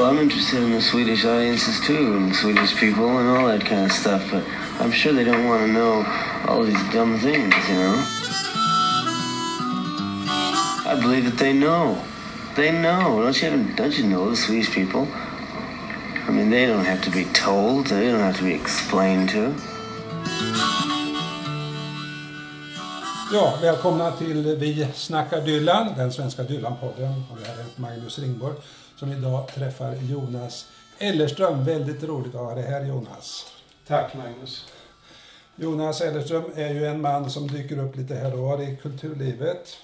Well, I'm interested in the Swedish audiences too, and Swedish people and all that kind of stuff, but I'm sure they don't want to know all these dumb things, you know? I believe that they know. They know. Don't you, don't you know the Swedish people? I mean, they don't have to be told. They don't have to be explained to. Ja, välkomna till Vi snackar Dylan, den svenska Dylan-podden. Och det här är Magnus Ringborg som idag träffar Jonas Ellerström. Väldigt roligt att ha dig här Jonas. Tack Magnus. Jonas Ellerström är ju en man som dyker upp lite här och var i kulturlivet.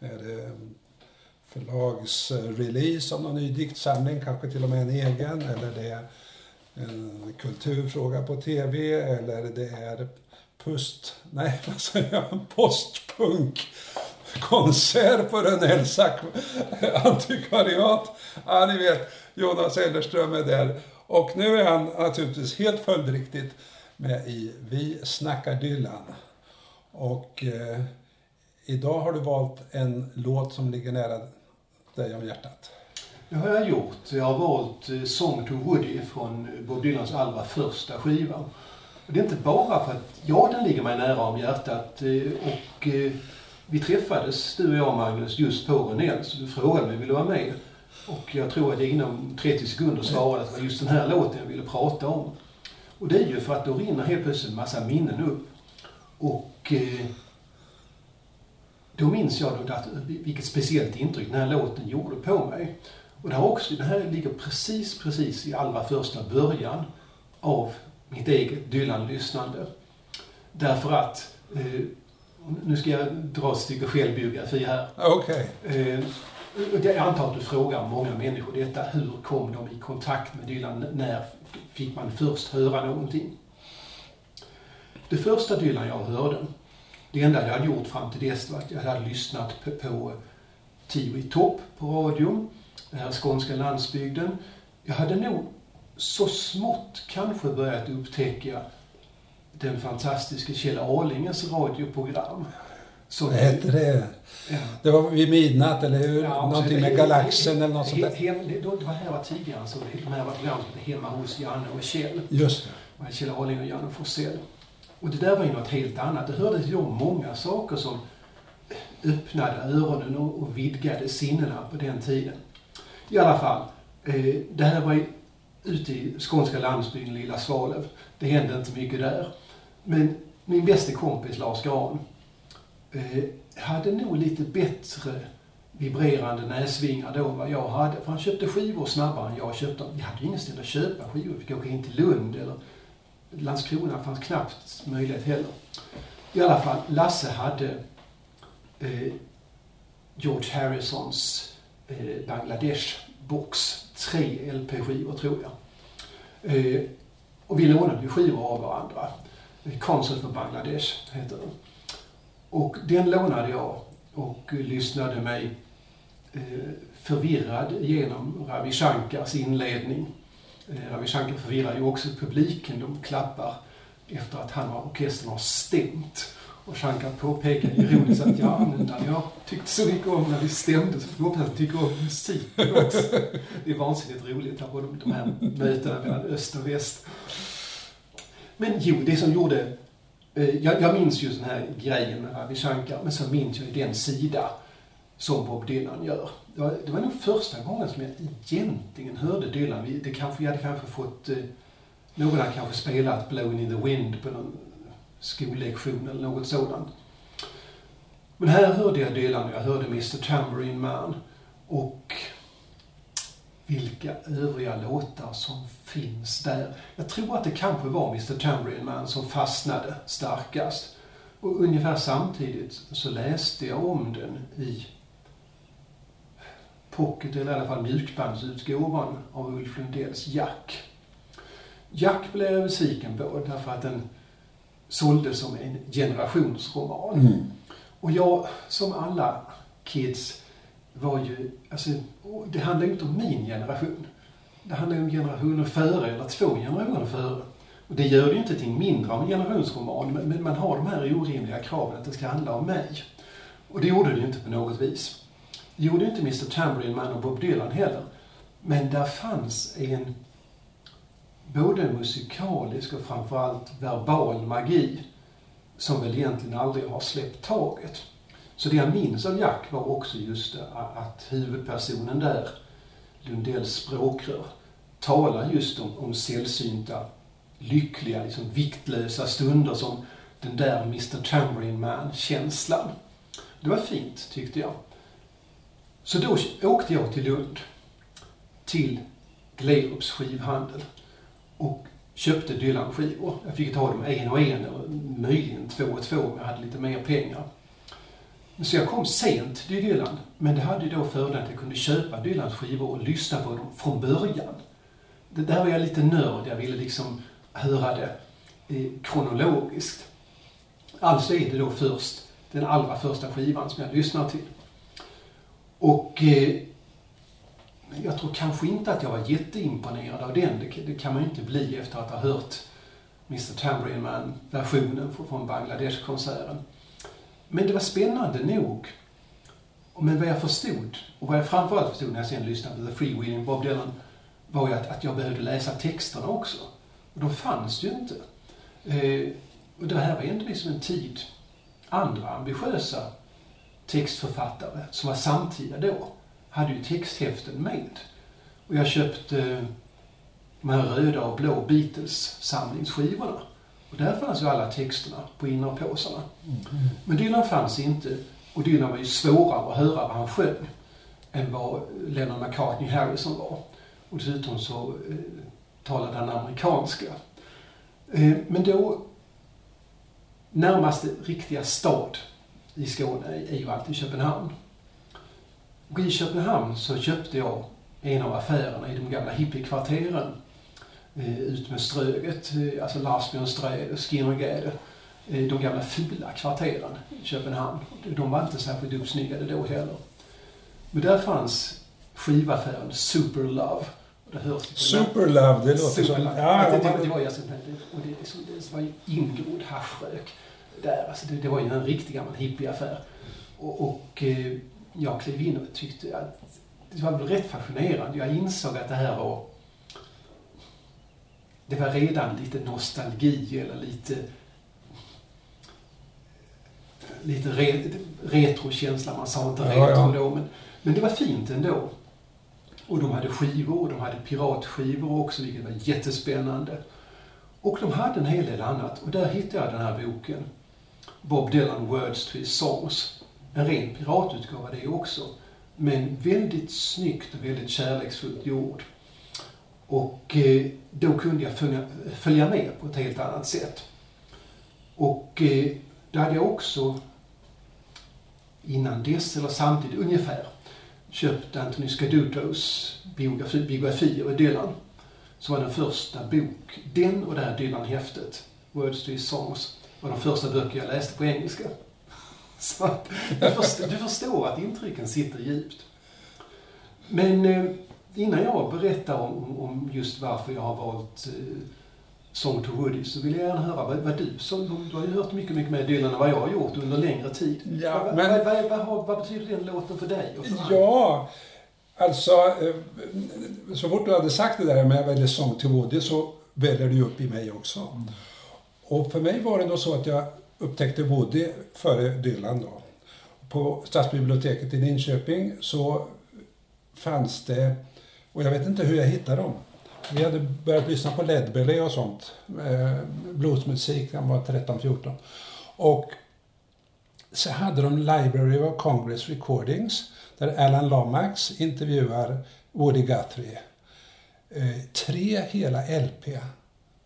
Är det förlagsrelease av någon ny diktsamling, kanske till och med en egen, eller det är en kulturfråga på TV, eller det är pust, nej vad säger jag, postpunk konsert på Rönnells antikvariat. Ja, ni vet, Jonas Ellerström är där. Och nu är han naturligtvis helt följdriktigt med i Vi snackar Dylan. Och eh, idag har du valt en låt som ligger nära dig om hjärtat. Det har jag gjort. Jag har valt eh, Song to Woody från Bob Dylans allra första skiva. Och det är inte bara för att, ja, den ligger mig nära om hjärtat. Eh, och eh, vi träffades, du och jag Magnus, just på Renell, så du frågade mig, vill du vara med? Och jag tror att jag inom 30 sekunder svarade att det var just den här låten jag ville prata om. Och det är ju för att då rinner helt plötsligt en massa minnen upp. Och eh, då minns jag då att, eh, vilket speciellt intryck den här låten gjorde på mig. Och det här också, det här ligger precis, precis i allra första början av mitt eget Dylan-lyssnande. Därför att, eh, nu ska jag dra ett stycke självbiografi här. Okej. Okay. Jag antar att du frågar många människor detta. Hur kom de i kontakt med Dylan? När fick man först höra någonting? Det första Dylan jag hörde, det enda jag hade gjort fram till dess var att jag hade lyssnat på, på Tio i topp på radion, den här skånska landsbygden. Jag hade nog så smått kanske börjat upptäcka den fantastiska Kjell Arlinges radioprogram. Som Vad hette det? Ja. Det var vid midnatt, eller hur? Ja, Någonting med Galaxen eller något sånt där. Hem, det, det här var tidigare, så det här var program som hette Hemma hos Janne och Kjell. Just det. Kjell Arling och Janne Forsell. Och det där var ju något helt annat. Det hördes ju om många saker som öppnade öronen och, och vidgade sinnena på den tiden. I alla fall, eh, det här var ute i skånska landsbygden, Lilla Svalöv. Det hände inte mycket där. Men min bästa kompis Lars Gran eh, hade nog lite bättre vibrerande näsvingar då än vad jag hade. För han köpte skivor snabbare än jag köpte. Vi hade ju inget ställe att köpa skivor. Vi fick åka in till Lund eller Landskrona fanns knappt möjlighet heller. I alla fall, Lasse hade eh, George Harrisons eh, Bangladesh-box. Tre LP-skivor, tror jag. Eh, och vi lånade ju skivor av varandra. Concert för Bangladesh heter den. Och den lånade jag och lyssnade mig eh, förvirrad genom Ravi Shankars inledning. Eh, Ravi Shankar förvirrar ju också publiken. De klappar efter att han och orkestern har stämt. Och Shankar påpekar ironiskt att ja, nu när jag tyckte så mycket om när vi stämde så får jag tycka om musik också. Det är vansinnigt roligt här på de här mötena mellan öst och väst. Men jo, det som gjorde... Eh, jag, jag minns ju den här grejen med Ravi Shankar, men så minns jag ju den sida som Bob Dylan gör. Det var, det var nog första gången som jag egentligen hörde Dylan. Det kanske, jag hade kanske fått... Eh, någon hade kanske spelat Blowing in the wind på någon skollektion eller något sådant. Men här hörde jag Dylan och jag hörde Mr Tambourine Man. Och vilka övriga låtar som finns där. Jag tror att det kanske var Mr Tambourine Man som fastnade starkast. Och ungefär samtidigt så läste jag om den i pocket, eller i alla fall mjukbandsutgåvan av Ulf Lundells Jack. Jack blev jag besviken på därför att den såldes som en generationsroman. Mm. Och jag, som alla kids, var ju, alltså, det handlar ju inte om min generation. Det handlar ju om generationer före, eller två generationer före. Och det gör det ju inte till mindre av en generationsroman, men man har de här orimliga kraven att det ska handla om mig. Och det gjorde det ju inte på något vis. Det gjorde inte Mr Tambourine Man och Bob Dylan heller. Men där fanns en både musikalisk och framförallt verbal magi som väl egentligen aldrig har släppt taget. Så det jag minns av Jack var också just det, att huvudpersonen där, Lundells språkrör, talar just om, om sällsynta, lyckliga, liksom viktlösa stunder som den där Mr Tambourine Man-känslan. Det var fint, tyckte jag. Så då åkte jag till Lund, till Glerups skivhandel och köpte Dylan-skivor. Jag fick ta dem en och en, eller möjligen två och två om jag hade lite mer pengar. Så jag kom sent till Dylan, men det hade ju då fördelen att jag kunde köpa Dylans skivor och lyssna på dem från början. Det där var jag lite nörd, jag ville liksom höra det eh, kronologiskt. Alltså är det då först den allra första skivan som jag lyssnar till. Och eh, jag tror kanske inte att jag var jätteimponerad av den. Det, det kan man ju inte bli efter att ha hört Mr Tambourine Man-versionen från Bangladesh-konserten. Men det var spännande nog. Men vad jag förstod, och vad jag framförallt förstod när jag sen lyssnade på The Freewheeling Bob Dylan, var ju att, att jag behövde läsa texterna också. Och de fanns ju inte. Eh, och det här var ändå liksom en tid, andra ambitiösa textförfattare som var samtida då, hade ju texthäften med. Och jag köpte eh, de här röda och blå Beatles samlingsskivorna. Och där fanns ju alla texterna på innerpåsarna. Mm. Men Dylan fanns inte. Och Dylan var ju svårare att höra vad han sjöng än vad Lennon McCartney Harrison var. Och dessutom så eh, talade han amerikanska. Eh, men då, närmaste riktiga stad i Skåne är ju alltid Köpenhamn. Och i Köpenhamn så köpte jag en av affärerna i de gamla hippiekvarteren ut med Ströget, eh, alltså Larsbjörnsträde, Skinnergade, eh, de gamla fula kvarteren i Köpenhamn. De var inte särskilt uppsnyggade då heller. Men där fanns skivaffären Superlove. Det hörs Superlove, det låter som... Ja, det, det, det, var ju alltså, det, och det, det var ju ingrodd haschrök där. Alltså det, det var ju en riktig gammal hippieaffär. Och, och jag klev in och tyckte att det var väl rätt fascinerande. Jag insåg att det här var det var redan lite nostalgi eller lite lite re, retrokänsla. Man sa inte retro ja, då, men, men det var fint ändå. Och de hade skivor, och de hade piratskivor också, vilket var jättespännande. Och de hade en hel del annat. Och där hittade jag den här boken. Bob Dylan Words to his Songs. En ren piratutgåva det också. Men väldigt snyggt och väldigt kärleksfullt gjord. Och eh, då kunde jag följa med på ett helt annat sätt. Och eh, då hade jag också innan dess, eller samtidigt ungefär, köpt Anthony Scadutos biografi, biografi över Dylan. Som var den första bok, den och det här Dylan-häftet, Words to his songs, var de första böcker jag läste på engelska. Så att, du, förstår, du förstår att intrycken sitter djupt. Men eh, innan jag berättar om, om just varför jag har valt eh, Song to Woody så vill jag gärna höra vad, vad du som, du har ju hört mycket, mycket mer Dylan än vad jag har gjort under längre tid. Ja, vad, men, vad, vad, vad, betyder den låten för dig och för Ja, alltså eh, så fort du hade sagt det där med att välja Song to Woody så väljer du upp i mig också. Mm. Och för mig var det då så att jag upptäckte Woody före Dylan då. På Stadsbiblioteket i Linköping så fanns det och jag vet inte hur jag hittade dem. Vi hade börjat lyssna på Ledbelly och sånt. Eh, bluesmusik, han var 13-14. Och så hade de Library of Congress Recordings där Alan Lomax intervjuar Woody Guthrie. Eh, tre hela LP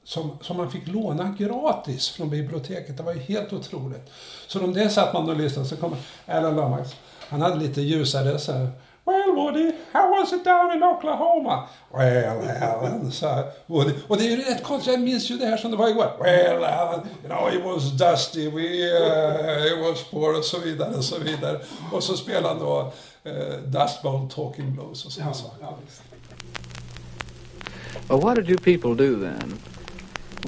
som, som man fick låna gratis från biblioteket. Det var ju helt otroligt. Så de där satt man och lyssnade så kom Alan Lomax. Han hade lite ljusare så här, Well Woody, how was it down in Oklahoma? Well Alan, sa Woody. Och det är ju rätt konstigt, jag minns ju det här som det var igår. Well Alan, you know it was dusty, we, uh, it was poor och så vidare och så vidare. Och så spelar han då uh, Dust Bowl Talking Blues och sådana ja, saker. Ja, well, what did you people do then?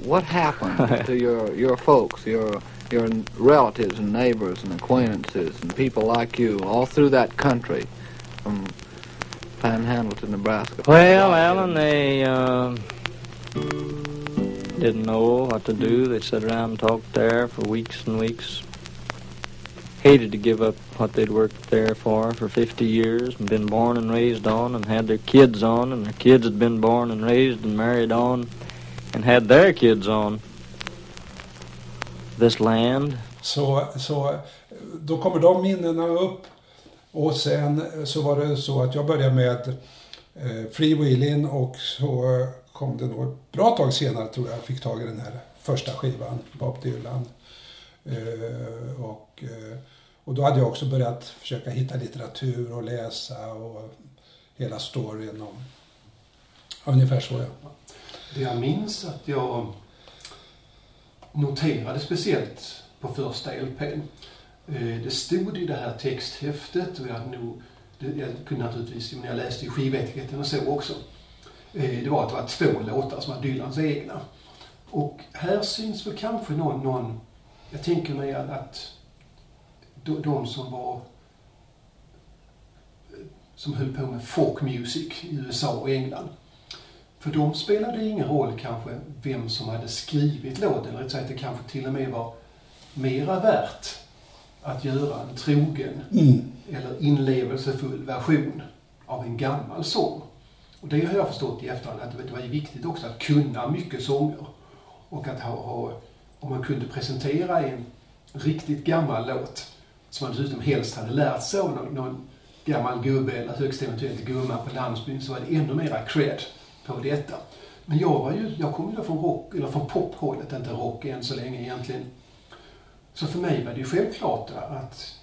What happened to your, your folks, your your relatives and neighbors and acquaintances and people like you all through that country? From Panhandle to Nebraska. Well, Alan, they uh, didn't know what to do. They sat around and talked there for weeks and weeks. Hated to give up what they'd worked there for for 50 years and been born and raised on and had their kids on, and their kids had been born and raised and married on and had their kids on this land. Så, så då kommer de minnena upp. Och sen så var det så att jag började med eh, freewheeling och så kom det nog ett bra tag senare tror jag fick tag i den här första skivan, Bob Dylan. Eh, och, eh, och då hade jag också börjat försöka hitta litteratur och läsa och hela storyn om ungefär så ja. Det jag minns att jag noterade speciellt på första LPn. Eh, det stod i det här texthäftet och jag hade nog, jag kunde naturligtvis, men jag läste ju skivetiketten och så också. Eh, det var att det var två låtar som var Dylans egna. Och här syns väl kanske någon, någon jag tänker mig att, att de, de som var som höll på med folk music i USA och England. För de spelade ingen roll kanske vem som hade skrivit låten. Eller rätt sagt, det kanske till och med var mera värt att göra en trogen Mm. eller inlevelsefull version av en gammal sång. Och det har jag förstått i efterhand att det var viktigt också att kunna mycket sånger. Och att ha, ha om man kunde presentera en riktigt gammal låt som man dessutom helst hade lärt sig av någon, någon gammal gubbe eller högst eventuellt gumma på landsbygden så var det ännu mera cred på detta. Men jag var ju, jag kom ju från rock, eller från pophållet, inte rock än så länge egentligen. Så för mig var det ju självklart att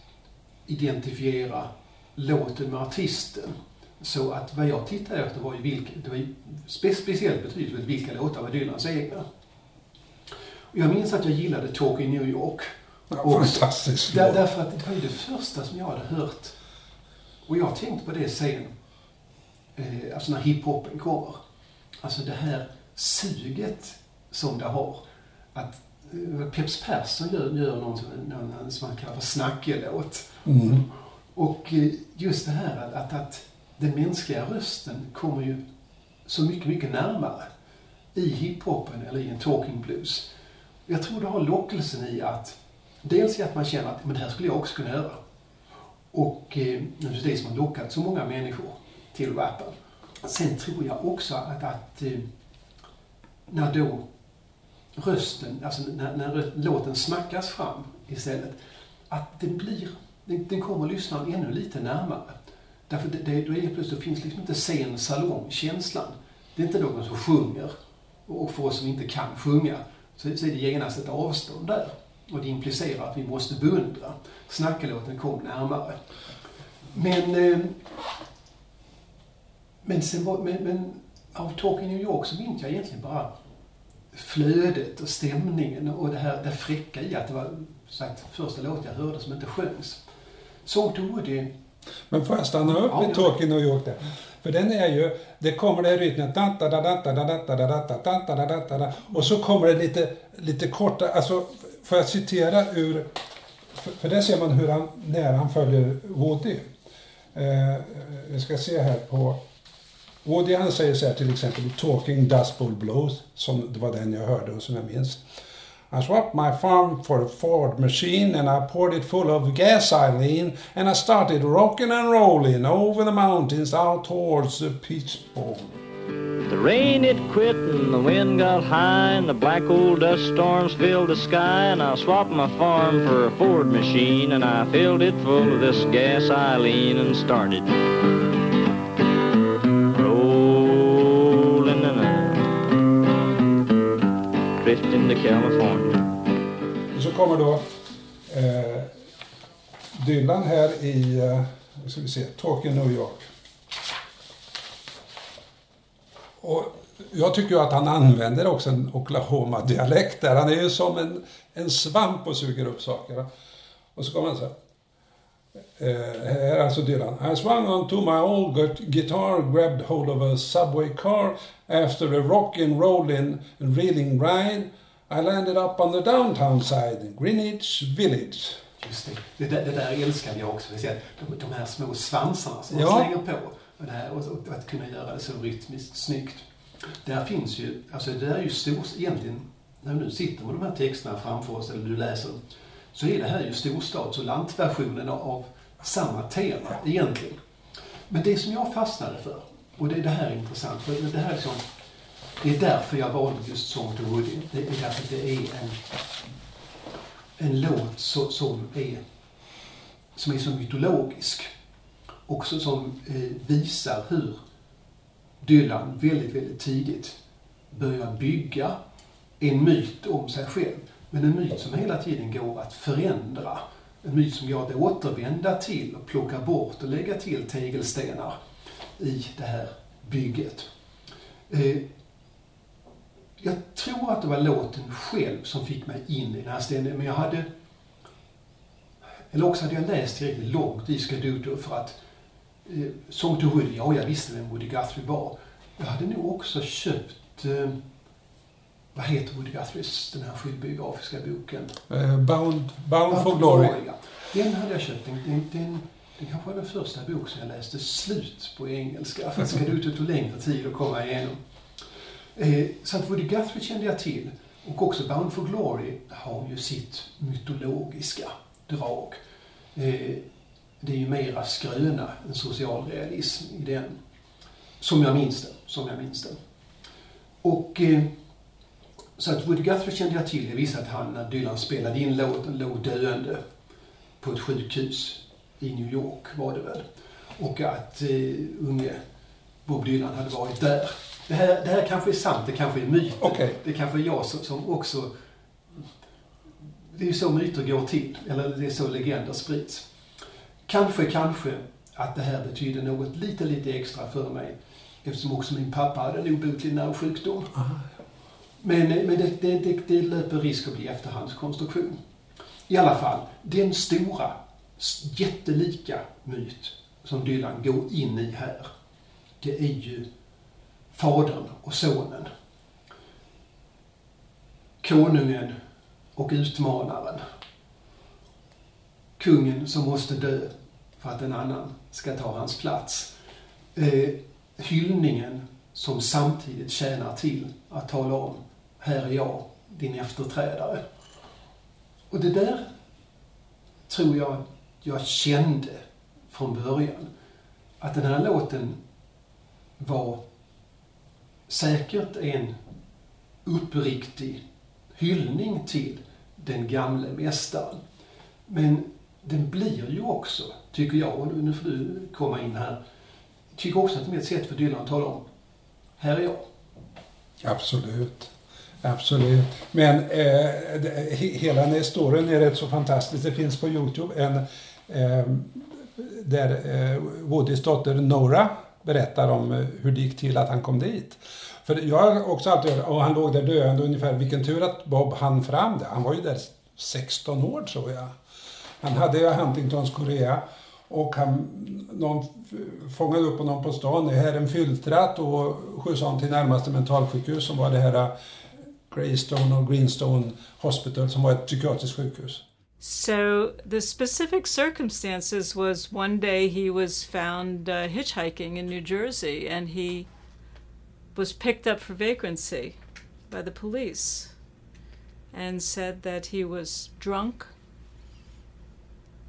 identifiera låten med artisten. Så att vad jag tittade efter var ju vilka, det var ju spe, speciellt betydelsefullt vilka låtar var Dylans egna. Och jag minns att jag gillade Talk in New York. Ja, fantastiskt. Där, därför att det var ju det första som jag hade hört. Och jag har tänkt på det sen, eh, alltså när hiphopen kommer. Alltså det här suget som det har. Att Peps Persson gör, gör någon, som- någon som man kallar för snackelåt. Mm. Och eh, just det här att, att, den mänskliga rösten kommer ju så mycket, mycket närmare i hiphopen eller i en talking blues. Jag tror det har lockelsen i att dels i att man känner att men det här skulle jag också kunna göra. Och eh, det är det som har lockat så många människor till rappen. Sen tror jag också att, att eh, när då rösten, alltså när, när låten snackas fram istället, att det blir, den, den kommer lyssnaren ännu lite närmare. Därför det, det, då är det plötsligt, finns liksom inte scen, salong, känslan. Det är inte någon som sjunger. Och för oss som inte kan sjunga så, så är det genast ett avstånd där. Och det implicerar att vi måste beundra. Snackelåten kom närmare. Men, eh, men, sen var, men, men av Talking New York så minns jag egentligen bara flödet och stämningen och det här det fräcka i att det var sagt, första låten jag hörde som inte sjöngs. Så då det Men får jag stanna upp Ja, vid. Talking New York där? För den är ju, det kommer det i rytmen, da, da, da, da, da, da, da, da, da, da, da, da, da, da, da, och så kommer det lite, lite korta, alltså får jag citera ur, för, för där ser man hur han, när han följer Woody. Eh, jag ska se här på, Woody han säger så här till exempel Talking Dust Bowl Blues, som det var den jag hörde och som jag minns. I swapped my farm for a Ford machine and I poured it full of gasoline and I started rocking and rolling over the mountains out towards the Peach Bowl. The rain it quit and the wind got high and the black old dust storms filled the sky and I swapped my farm for a Ford machine and I filled it full of this gasoline and started drifting to California. Och så kommer då eh, Dylan här i, eh, nu ska vi se, Talking New York. Och jag tycker ju att han använder också en Oklahoma-dialekt där. Han är ju som en, en svamp och suger upp saker. Och så kommer han så här. Är alltså Dylan. I swung onto my old gu- guitar, grabbed hold of a subway car. After a rockin', rollin' and reeling ride, I landed up on the downtown side, Greenwich Village. Just det. Det där, det där älskade jag också. De, de här små svansarna som man Ja. slänger på. och, det här, och, och att kunna göra det så rytmiskt snyggt. Där finns ju, alltså det där är ju stor, egentligen, när nu sitter med de här texterna framför oss, eller du läser, så är det här ju storstads och lantversionen av samma tema egentligen. Men det som jag fastnade för, och det, det här är intressant, för det här är liksom, det är därför jag valde just Song to Woody. Det är därför det är en, en låt så, som, är, som är så mytologisk. Och så, som eh, visar hur Dylan väldigt, väldigt tidigt börjar bygga en myt om sig själv. Men en myt som hela tiden går att förändra. En myt som går att återvända till och plocka bort och lägga till tegelstenar i det här bygget. Eh, jag tror att det var låten själv som fick mig in i den här stämningen, men jag hade... Eller också hade jag läst tillräckligt långt i Skadudo för att eh, Song to Woody, ja, jag visste vem Woody Guthrie var. Jag hade nog också köpt eh, vad heter Woody Guthries, den här självbiografiska boken? Eh, Bound, Bound for Glory. Ja. Den hade jag köpt. Den, den, den, den kanske var den första bok som jag läste slut på engelska. För att det ut tog längre tid att komma igenom. Eh, så att Woody Guthrie kände jag till. Och också Bound for Glory har ju sitt mytologiska drag. Eh, det är ju mera skröna än socialrealism i den. Som jag minns den. Som jag minns den. Och eh, så att Woody Guthrie kände jag till. Jag visste att han, när Dylan spelade in låten, låg döende på ett sjukhus i New York, var det väl. Och att eh, unge Bob Dylan hade varit där. Det här, det här kanske är sant, det kanske är myt. Okay. Det kanske är jag som, som också... Det är ju så myter går till, eller det är så legender sprids. Kanske, kanske att det här betyder något lite, lite extra för mig. Eftersom också min pappa hade en obotlig nervsjukdom. Men, eh, men det, det, det, det löper risk att bli efterhandskonstruktion. I alla fall, den stora, jättelika myt som Dylan går in i här, det är ju Fadern och Sonen. Konungen och utmanaren. Kungen som måste dö för att en annan ska ta hans plats. Eh, hyllningen som samtidigt tjänar till att tala om, här är jag, din efterträdare. Och det där tror jag jag kände från början. Att den här låten var säkert en uppriktig hyllning till den gamle mästaren. Men den blir ju också, tycker jag, och nu får du komma in här, tycker också att det är ett sätt för Dylan att tala om, här är jag. Absolut. Absolut. Men eh, det, hela den historien är rätt så fantastisk. Det finns på Youtube en eh, där eh, Woodys dotter Nora berättar om eh, hur det gick till att han kom dit. För jag har också alltid hört, och han låg där döende ungefär. Vilken tur att Bob hann fram det. Han var ju där 16 år tror jag. Han hade ju Huntingtons Korea och han, någon fångade upp honom på stan. Det här är en fylltratt och skjutsade honom till närmaste mentalsjukhus som var det här Greystone och Greenstone Hospital som var ett psykiatriskt sjukhus. So the specific circumstances was one day he was found uh, hitchhiking in New Jersey and he was picked up for vagrancy by the police and said that he was drunk,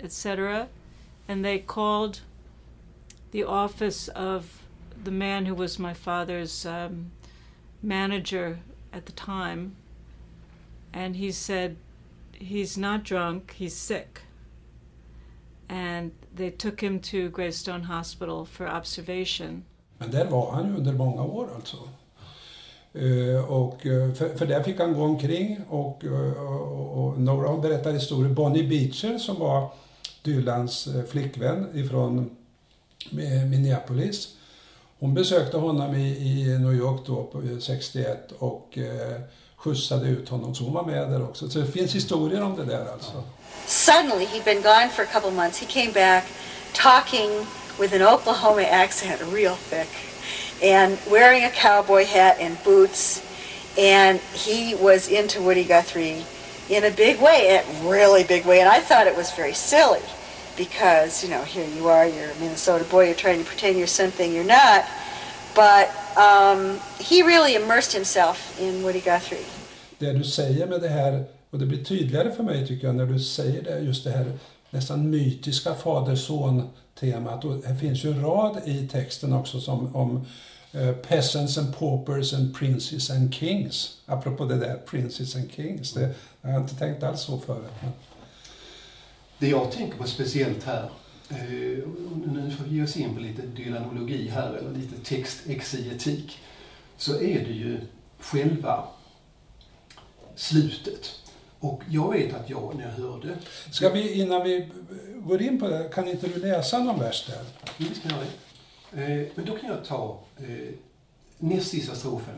etc. And they called the office of the man who was my father's um, manager at the time, and he said, He's not drunk, he's sick. And they took him to Greystone Hospital for observation. Men där var han ju under många år alltså. Uh, och, uh, för, för där fick han gå omkring och, uh, och, och Nora berättar historier. Bonnie Beecher som var Dylans flickvän ifrån Minneapolis. Hon besökte honom i, i New York då på eh, 61 och eh, skjutsade ut honom, så hon var med där också. Så det finns historier om det där alltså. Suddenly, he'd been gone for a couple months. He came back talking with an Oklahoma accent, real thick, and wearing a cowboy hat and boots. And he was into Woody Guthrie in a big way, a really big way. And I thought it was very silly because, you know, here you are, you're a Minnesota boy, you're trying to pretend you're something you're not. But um, he really immersed himself in Woody Guthrie. Det du säger med det här, och det blir tydligare för mig tycker jag när du säger det, just det här nästan mytiska fader-son-temat. Och det finns ju en rad i texten också som, om uh, peasants and paupers and princes and kings. Apropå det där, princes and kings. Det, jag har inte tänkt alls så förut. Men... Det jag tänker på speciellt här, eh, nu får vi ge oss in på lite dylanologi här, eller lite textexegetik, så är det ju själva slutet. Och jag vet att jag, när jag hörde... Ska vi, innan vi går in på det, kan inte du läsa någon vers där? Jo, vi ska göra det. Eh, men då kan jag ta eh, näst sista strofen.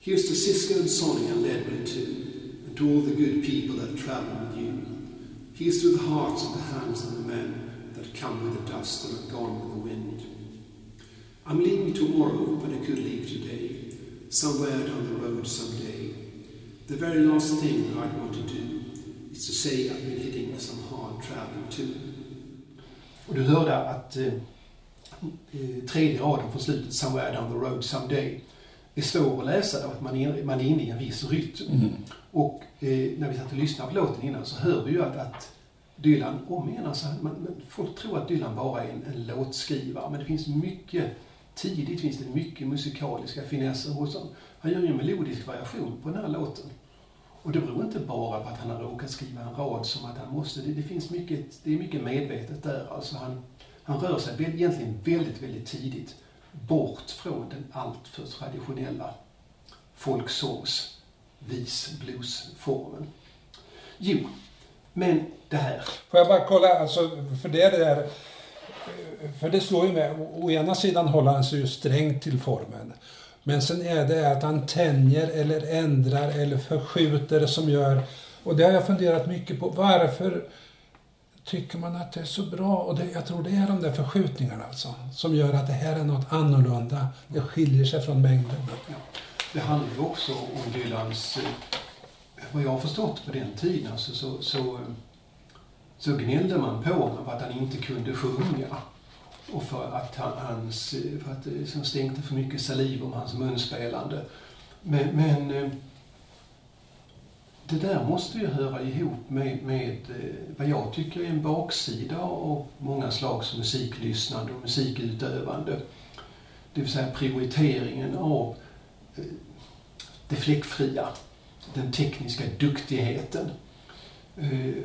Here's to Cisco and Sonny and Edward too, and to all the good people that travel with you. Here's to the hearts and the hands of the men that come with the dust and are gone with the wind. I'm leaving tomorrow, but I could leave today, somewhere down the road someday. The very last thing that I'd want to do is to say I've been hitting some hard traveling too. Och du hörde att eh, tredje raden från slutet, Somewhere down the road someday, är svår att läsa att man är, man är inne i en viss rytm. Mm. Och eh, när vi satt och lyssnade på låten innan så hör vi ju att, att Dylan, om igen, alltså, man, man, folk tror att Dylan bara är en, en låtskrivare, men det finns mycket, tidigt finns det mycket musikaliska finesser hos honom. Han gör ju en melodisk variation på den här låten. Och det beror inte bara på att han har råkat skriva en rad som att han måste. Det, det finns mycket, det är mycket medvetet där. Alltså han, han rör sig egentligen väldigt, väldigt tidigt bort från den alltför traditionella folksångs vis bluesformen. Jo, men det här. Får jag bara kolla, alltså, för det är det där, för det slår ju med, å ena sidan håller han sig ju strängt till formen. Men sen är det att han tänjer eller ändrar eller förskjuter som gör, och det har jag funderat mycket på, varför tycker man att det är så bra? Och det, jag tror det är de där förskjutningarna alltså, som gör att det här är något annorlunda. Det skiljer sig från mängden. Ja. Det handlar ju också om Dylans, eh, vad jag har förstått på den tiden, alltså, så, så, så gnällde man på honom för att han inte kunde sjunga. Och för att han, hans, eh, för att eh, det liksom stänkte för mycket saliv om hans munspelande. Men, men det där måste ju höra ihop med, med eh, vad jag tycker är en baksida av många slags musiklyssnande och musikutövande. Det vill säga prioriteringen av eh, det fläckfria, den tekniska duktigheten. Eh,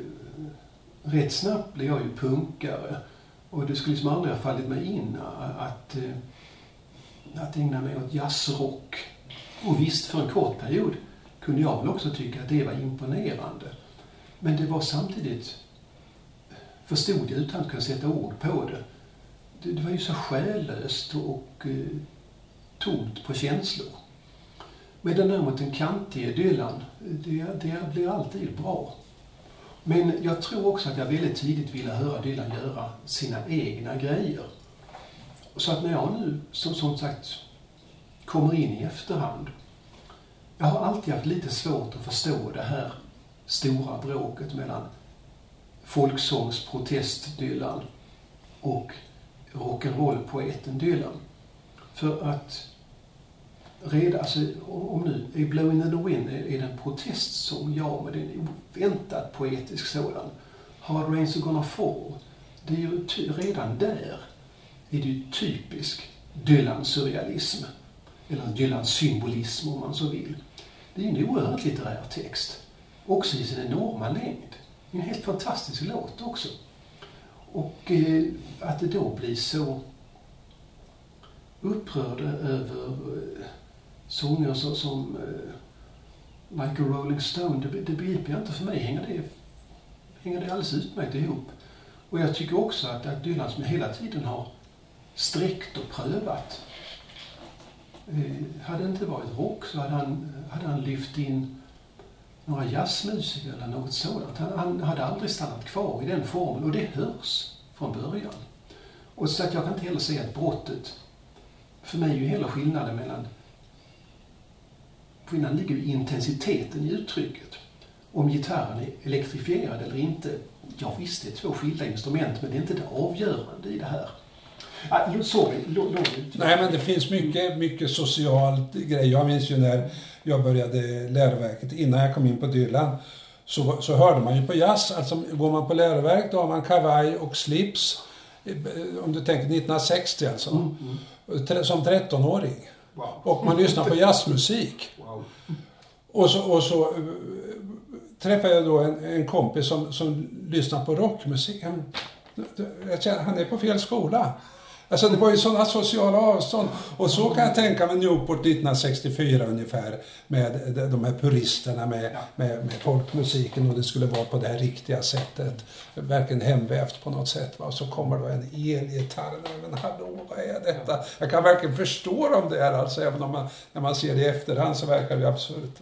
rätt snabbt blev jag ju punkare och det skulle liksom aldrig ha fallit mig in att, att ägna mig åt jazzrock. Och visst, för en kort period kunde jag väl också tycka att det var imponerande. Men det var samtidigt, förstod jag utan att kunna sätta ord på det, det, det var ju så själlöst och, och eh, tomt på känslor. Medan däremot den kantige Dylan, det, det blir alltid bra. Men jag tror också att jag väldigt tidigt ville höra Dylan göra sina egna grejer. Så att när jag nu, som, som sagt, kommer in i efterhand jag har alltid haft lite svårt att förstå det här stora bråket mellan folksångsprotest-Dylan och rock'n'roll-poeten Dylan. För att redan, alltså, om nu är Blowing in the Wind är, är det en protestsång, ja, men det är en oväntat poetisk sådan. Hard Rains Are Gonna Fall, det är ju redan där är det ju typisk Dylan-surrealism. Eller Dylan-symbolism om man så vill. Det är en oerhört litterär text. Också i sin enorma längd. En helt fantastisk låt också. Och eh, att det då blir så upprörda över eh, sånger så, som eh, Like a Rolling Stone, det, det begriper jag inte. För mig hänger det, hänger det alldeles utmärkt ihop. Och jag tycker också att, att Dylan som hela tiden har sträckt och prövat Eh, hade det inte varit rock så hade han, eh, hade han lyft in några jazzmusiker eller något sådant. Han, han hade aldrig stannat kvar i den formen och det hörs från början. Och så att jag kan inte heller se att brottet, för mig är ju hela skillnaden mellan, skillnaden ligger i intensiteten i uttrycket. Om gitarren är elektrifierad eller inte Ja visst, det är två skilda instrument men det är inte det avgörande i det här. Ah, sorry, Nej, men det finns mycket, mycket socialt grej. Jag minns ju när jag började läroverket, innan jag kom in på Dylan, så, så hörde man ju på jazz. Alltså går man på läroverk då har man kavaj och slips. Om du tänker 1960 alltså. Mm, mm. Som 13-åring. Wow. Och man lyssnar på jazzmusik. Wow. Och så, och så eh, träffade jag då en, en kompis som, som lyssnar på rockmusik. Han, jag känner, han är på fel skola. Alltså det var ju sådana sociala avstånd. Och så kan jag tänka mig Newport 1964 ungefär med de här puristerna med, med, med folkmusiken och det skulle vara på det här riktiga sättet. Verkligen hemvävt på något sätt. Va? Och så kommer då en elgitarr. Men hallå, vad är detta? Jag kan verkligen förstå dem där alltså, även om man, när man ser det i efterhand så verkar det absurt.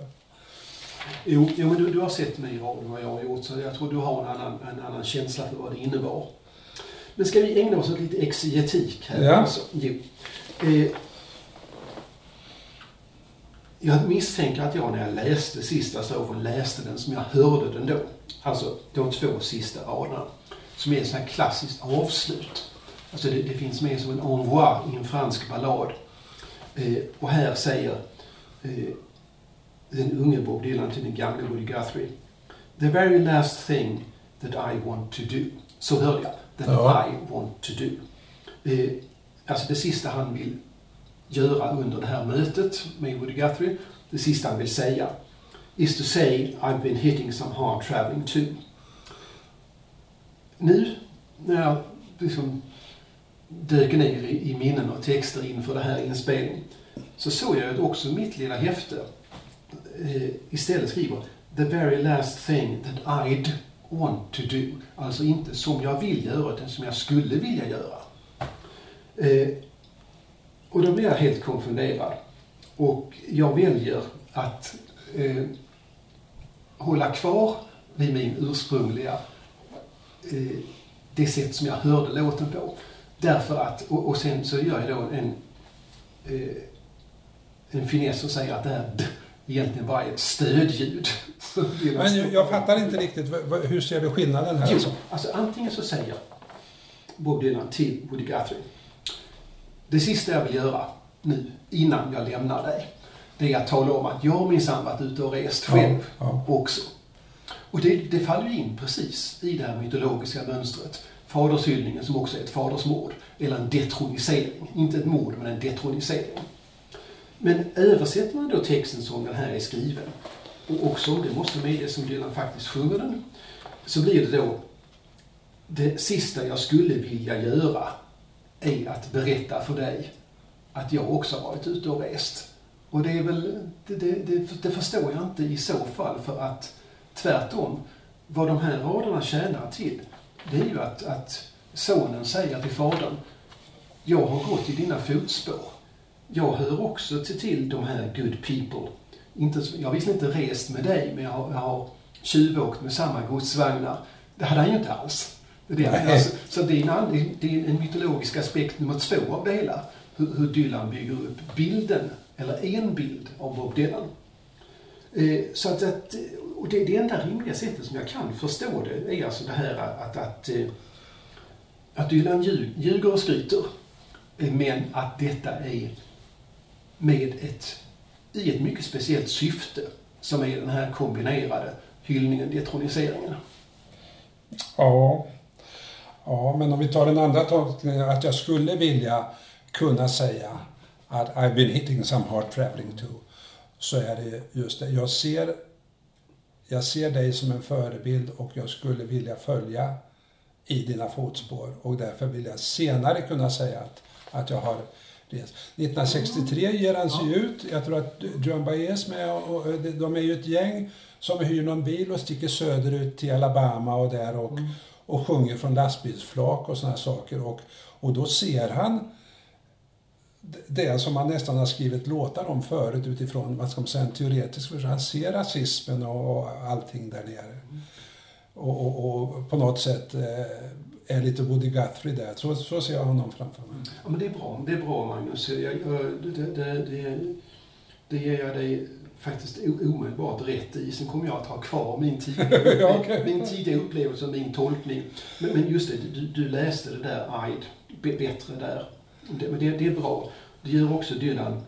Jo, jo men du, du har sett mig i radion vad jag har gjort så jag tror du har en annan, en annan känsla för vad det innebar. Men ska vi ägna oss åt lite exegetik här? Ja. Alltså, jo. Eh, jag misstänker att jag när jag läste sista strofen läste den som jag hörde den då. Alltså de två sista raderna. Som är ett sånt här klassiskt avslut. Alltså det, det, finns med som en envoi i en fransk ballad. Eh, och här säger eh, den unge Bob Dylan till den gamle Woody Guthrie. The very last thing that I want to do. Så hörde jag than ja. I want to do. Eh, alltså det sista han vill göra under det här mötet med Woody Guthrie, det sista han vill säga, is to say I've been hitting some hard traveling too. Nu, när jag liksom dök ner i, i minnen och texter inför det här inspelningen, så såg jag att också mitt lilla häfte eh, istället skriver The very last thing that I'd want to do. Alltså inte som jag vill göra, utan som jag skulle vilja göra. Eh, och då blir jag helt konfunderad. Och jag väljer att eh, hålla kvar vid min ursprungliga, eh, det sätt som jag hörde låten på. Därför att, och, och sen så gör jag då en, eh, en finess och säger att det här egentligen bara är ett stödljud. Men jag, jag fattar inte riktigt, hur ser du skillnaden här? Jo, alltså? alltså antingen så säger Bob Dylan till Woody Guthrie, det sista jag vill göra nu, innan jag lämnar dig, det är att tala om att jag minsann varit ute och rest själv ja, ja. också. Och det, det faller ju in precis i det här mytologiska mönstret. Fadershyllningen som också är ett fadersmord, eller en detronisering. Inte ett mord, men en detronisering. Men översätter man då texten som den här är skriven, och också, det måste medges som Dylan faktiskt sjunger den, så blir det då det sista jag skulle vilja göra är att berätta för dig att jag också har varit ute och rest. Och det är väl, det, det, det, det förstår jag inte i så fall för att tvärtom, vad de här raderna tjänar till, det är ju att, att sonen säger till fadern, jag har gått i dina fotspår jag hör också till, till de här good people. Inte, jag har visserligen inte rest med dig, men jag har, jag har tjuvåkt med samma godsvagnar. Det hade han ju inte alls. Det är, alltså, så det är, en, det är en mytologisk aspekt nummer två av det hela. Hur, hur Dylan bygger upp bilden, eller en bild, av Bob Dylan. Eh, så att, att och det, det enda rimliga sättet som jag kan förstå det är alltså det här att, att, eh, att Dylan ljuger och skryter. Eh, men att detta är med ett, i ett mycket speciellt syfte som är den här kombinerade hyllningen, detroniseringen. Ja. ja, men om vi tar den andra tolkningen att jag skulle vilja kunna säga att I've been hitting some hard traveling too. Så är det just det. Jag ser, jag ser dig som en förebild och jag skulle vilja följa i dina fotspår och därför vill jag senare kunna säga att, att jag har 1963 ger han sig ut. Jag tror att John Baez med och, de är ju ett gäng som hyr någon bil och sticker söderut till Alabama och där och, mm. och sjunger från lastbilsflak och såna saker. Och, och då ser han det som man nästan har skrivit låtar om förut utifrån vad ska man säga, en teoretisk version. Han ser rasismen och, och allting där nere. Mm. Och, och, och, på något sätt eh, är lite Woody Guthrie där. Så, så ser jag honom framför mig. Ja, men det är bra. Det är bra, Magnus. Jag, jag, det, det, det, det ger jag dig faktiskt omedelbart rätt i. Sen kommer jag att ha kvar min tidiga, Ja, okej. min tidiga upplevelse och min tolkning. Men, men just det, du, du läste det där Aid bättre där. Det, men det, det är bra. Det gör också Dylan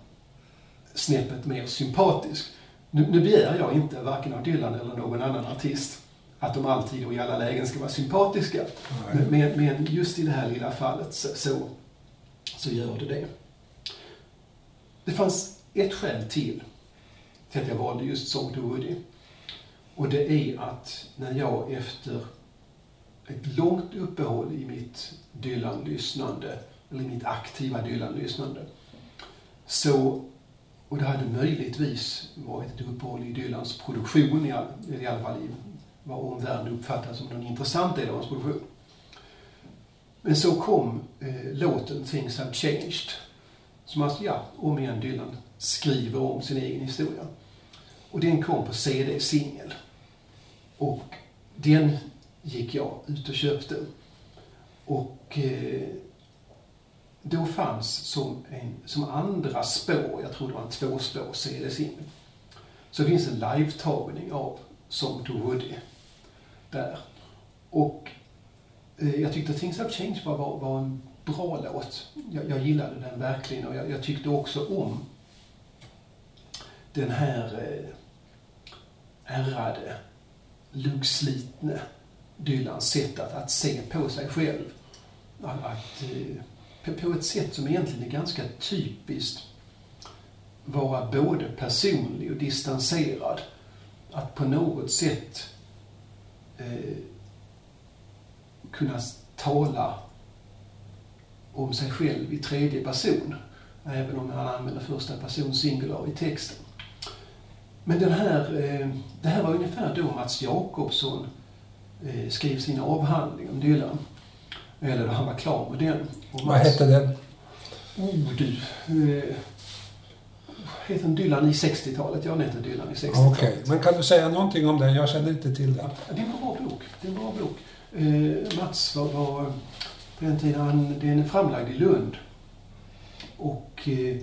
snäppet mer sympatisk. Nu, nu begär jag inte, varken av Dylan eller någon annan artist, att de alltid och i alla lägen ska vara sympatiska. Men, men, men just i det här lilla fallet så, så, så gör det det. Det fanns ett skäl till till att jag valde just Song to Woody. Och det är att när jag efter ett långt uppehåll i mitt Dylan-lyssnande, eller i mitt aktiva Dylan-lyssnande, så, och det hade möjligtvis varit ett uppehåll i Dylans produktion, i alla fall i vad omvärlden uppfattar som någon intressant del av hans produktion. Men så kom eh, låten Things Have Changed, som alltså, ja, om igen Dylan skriver om sin egen historia. Och den kom på CD-singel. Och den gick jag ut och köpte. Och eh, då fanns som, en, som andra spår, jag tror det var en tvåspår CD-singel, så finns en live-tagning av Song to Woody där. Och eh, jag tyckte Things Have Changed var, var, var en bra låt. Jag, jag gillade den verkligen och jag, jag tyckte också om den här eh, ärrade, luggslitne Dylans sätt att, att se på sig själv. Att, att, eh, på, på ett sätt som egentligen är ganska typiskt vara både personlig och distanserad. Att på något sätt eh, kunna tala om sig själv i tredje person. Även om han använder första person singular i texten. Men den här, eh, det här var ungefär då Mats Jakobsson eh, skrev sin avhandling om Dylan. Eller då han var klar med den. Vad hette den? Oh du. Heter Dylan i 60-talet? Ja, den heter Dylan i 60-talet. Okej, men kan du säga någonting om den? Jag känner inte till den. Det är en bra bok. Det är en bra bok. Eh, Mats var, var på den tiden, han, den är framlagd i Lund. Och eh,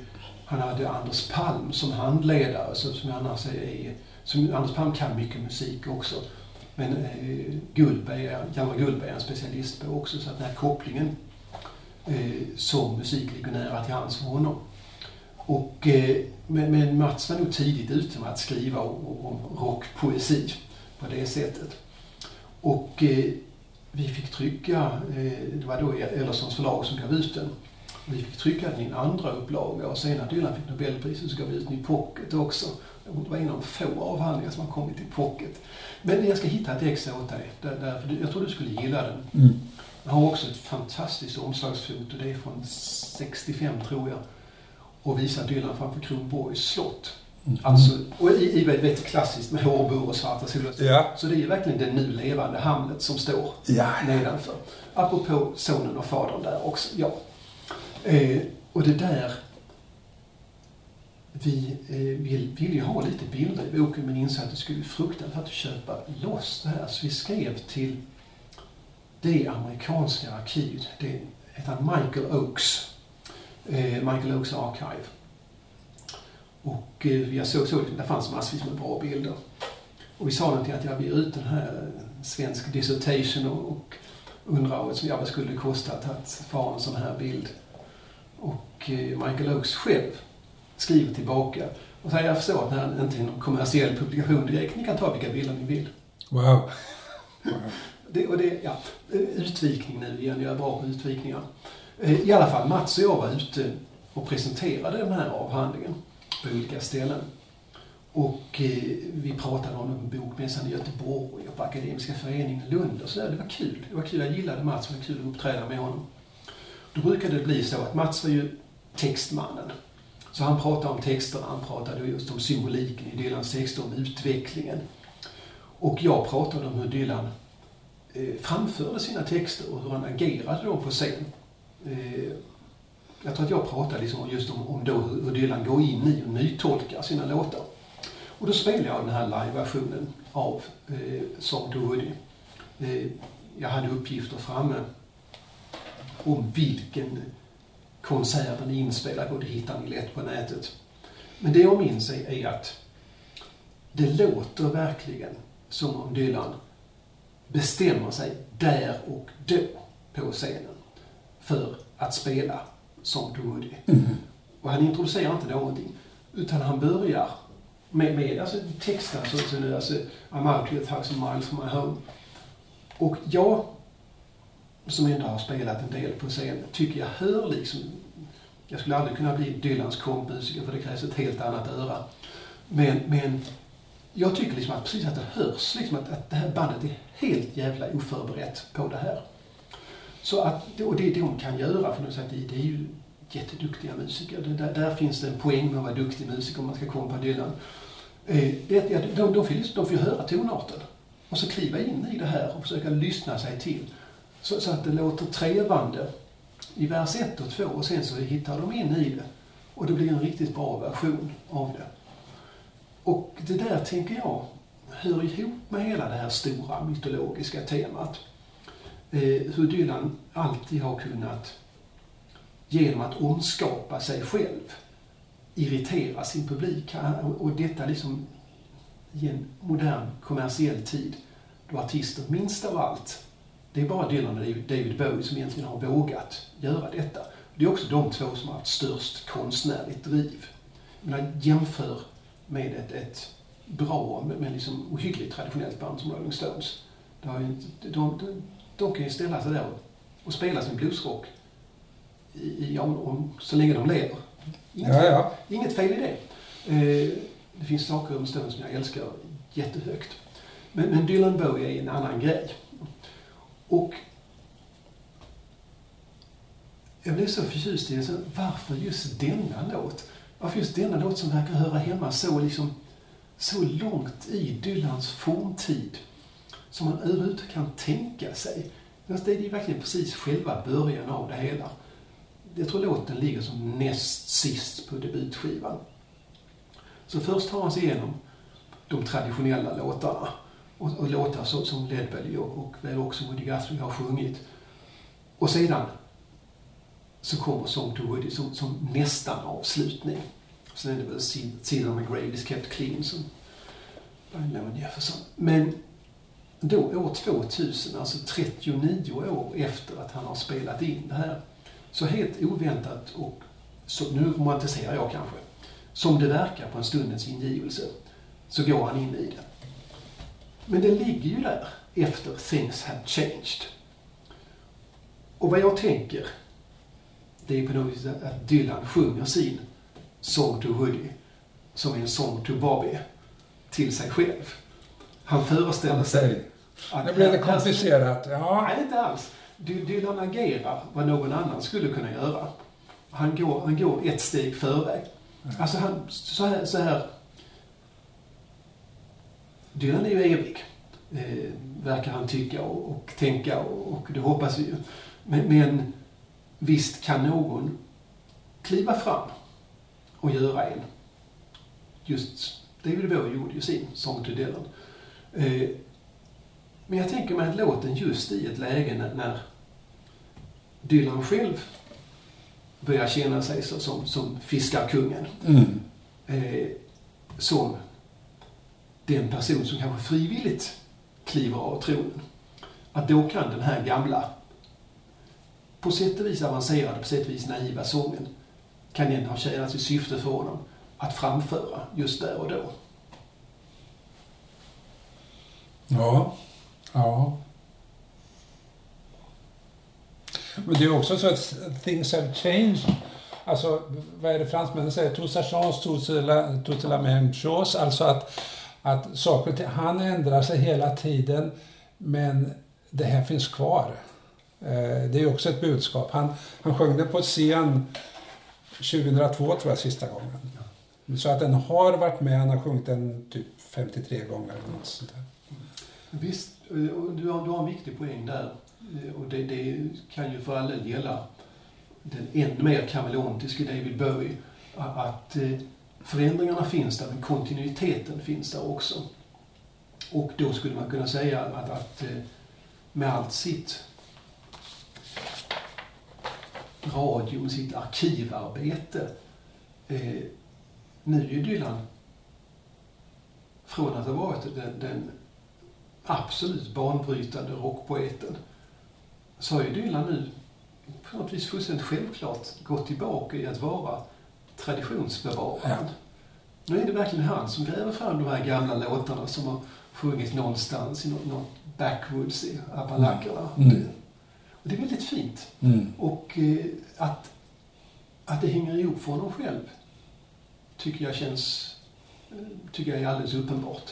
han hade Anders Palm som handledare, så, som annars är, som Anders Palm kan mycket musik också. Men eh, Gullberg, Hjalmar Gullberg är en specialist på också, så att den här kopplingen eh, som musik ligger nära till hands för honom. Och, eh, men, men Mats var nog tidigt ute med att skriva om, om rockpoesi på det sättet. Och eh, vi fick trycka, eh, det var då Ellerssons förlag som gav ut den. Vi fick trycka den i en andra upplaga och sen när Dylan fick Nobelpriset så gav vi ut den i pocket också. Det var en av få avhandlingar som har kommit i pocket. Men jag ska hitta ett ex åt dig, där, där, jag tror du skulle gilla den. Mm. Den har också ett fantastiskt omslagsfoto, det är från 65 tror jag. Och visar Dylan framför Kronborgs slott. Alltså, och i, i vet, klassiskt med hårbor och svarta solglasögon. Ja. Så det är ju verkligen den nu levande Hamlet som står Ja. nedanför. Apropå sonen och fadern där också, ja. Eh, och det där... Vi eh, vill, vill ju ha lite bilder i boken men insåg att det skulle bli fruktansvärt att köpa loss det här. Så vi skrev till det amerikanska arkivet. Det heter Michael Oaks. Eh, Michael Oaks Archive. Och eh, jag såg, såg det fanns massvis med bra bilder. Och vi sa någonting att jag ger ut den här svensk dissertation och, undrar vad, vad skulle det kosta att, att få en sån här bild. Och eh, Michael Oaks själv skriver tillbaka och säger jag förstår att det här inte är någon kommersiell publikation direkt. Ni kan ta vilka bilder ni vill. Wow. Det, och det, ja, utvikning nu igen, jag är bra på utvikningar. Eh, I alla fall, Mats och jag var ute och presenterade den här avhandlingen på olika ställen. Och eh, vi pratade om den på Bokmässan i Göteborg och på Akademiska föreningen i Lund och så där. Det var kul. Det var kul. Jag gillade Mats, och det var kul att uppträda med honom. Då brukade det bli så att Mats var ju textmannen. Så han pratade om texterna, han pratade just om symboliken i Dylans texter, om utvecklingen. Och jag pratade om hur Dylan eh, framförde sina texter och hur han agerade då på scen. Eh, jag tror att jag pratade liksom just om, om då hur Dylan går in i och nytolkar sina låtar. Och då spelade jag den här live-versionen av eh, Som to Woody. Eh, jag hade uppgifter framme om vilken konsert den är inspelad på. Det hittar ni lätt på nätet. Men det jag minns är, är att det låter verkligen som om Dylan bestämmer sig där och då på scenen för att spela to Woody. Och han introducerar inte någonting. Utan han börjar med, med alltså, texten så, så nu, alltså I'm out here a thousand miles from my home. Och jag, som ändå har spelat en del på scen, tycker jag hör liksom jag skulle aldrig kunna bli Dylans kompmusiker för det krävs ett helt annat öra. Men, men jag tycker liksom att precis att det hörs liksom att, att det här bandet är helt jävla oförberett på det här. Så att, och det de kan göra, för att det, är ju jätteduktiga musiker. Det, där, där finns det en poäng med att vara duktig musiker om man ska komma på Dylan. Eh, det, de, de, de, får, de får höra tonarten och så kliva in i det här och försöka lyssna sig till. Så, så att det låter trevande i vers 1 och 2 och sen så hittar de in i det. Och det blir en riktigt bra version av det. Och det där tänker jag hör ihop med hela det här stora mytologiska temat. Eh, Hur Dylan alltid har kunnat, genom att omskapa sig själv, irritera sin publik. Och detta liksom i en modern kommersiell tid då artister minst av allt, det är bara Dylan och David Bowie som egentligen har vågat göra detta. Det är också de två som har haft störst konstnärligt driv. Men jämför med ett, ett bra, men liksom ohyggligt traditionellt band som Rolling Stones. De, de, de, de kan ju ställa sig där och, spela sin bluesrock i, i, om, så länge de lever. Inget, Ja, ja. inget fel i det. Eh, det finns saker om Stones som jag älskar jättehögt. Men, men Dylan Bowie är en annan grej. Och jag blev så förtjust i. Så varför just denna låt? Varför just denna låt som verkar höra hemma så, liksom, så långt i Dylans forntid som man överhuvudtaget kan tänka sig? Alltså, Det är ju verkligen precis själva början av det hela. Jag tror låten ligger som näst sist på debutskivan. Så först tar han sig igenom de traditionella låtarna. Och, och låtar som, som Led Belly och, och väl också Woody Guthrie har sjungit. Och sedan så kommer Song to Woody som, som nästan avslutning. Sen är det väl Seed on the is kept clean som Brian Lemon Jefferson. Men då år 2000, alltså 39 år efter att han har spelat in det här, så helt oväntat och, så, nu romantiserar jag kanske, som det verkar på en stundens ingivelse, så går han in i det. Men det ligger ju där efter Things Have Changed. Och vad jag tänker, det är på något vis att Dylan sjunger sin Song to Woody som är en Song to Bobby till sig själv. Han föreställer sig att... Nu blev det komplicerat. Ja. Nej, inte alls. Dy- Dylan agerar vad någon annan skulle kunna göra. Han går, han går ett steg före. Alltså han, så här, så här. Dylan är ju evig. Eh, verkar han tycka och, och tänka och, och det hoppas vi ju. Men, men visst kan någon kliva fram och göra en. Just David Bowie gjorde ju sin Song to Dylan. Eh, men jag tänker mig att låten just i ett läge när, när Dylan själv börjar känna sig så, som, som fiskarkungen. Mm. Eh, som den person som kanske frivilligt kliver av tronen. Att då kan den här gamla, på sätt och vis avancerade, på sätt och vis naiva sången, kan den ha tjänat sitt syfte för honom att framföra just där och då. Ja. Ja. Men det är också så att things have changed. Alltså, vad är det fransmännen säger? Tout ça chance, tout la même chose. Alltså att, att saker och ting, han ändrar sig hela tiden, men det här finns kvar. Eh, det är också ett budskap. Han, han sjöng det på scen 2002 tror jag sista gången. Så att den har varit med, han har sjungit den typ 53 gånger eller något sånt där. Visst, du har, du har en viktig poäng där. Eh, och det, det kan ju för alla gälla den ännu mer kameleontiske David Bowie. Att eh, förändringarna finns där, men kontinuiteten finns där också. Och då skulle man kunna säga att, att eh, med allt sitt radio, med sitt arkivarbete. Eh, nu är Dylan från att ha varit den, den absolut banbrytande rockpoeten så har ju Dylan nu på något vis fullständigt självklart gått tillbaka i att vara traditionsbevararen. Ja. Nu är det verkligen han som gräver fram de här gamla låtarna som har sjungits någonstans i något, något backwoods i Appalacherna. Mm. Det, och det är väldigt fint. Mm. Och eh, att, att det hänger ihop för honom själv tycker jag känns, eh, tycker jag är alldeles uppenbart.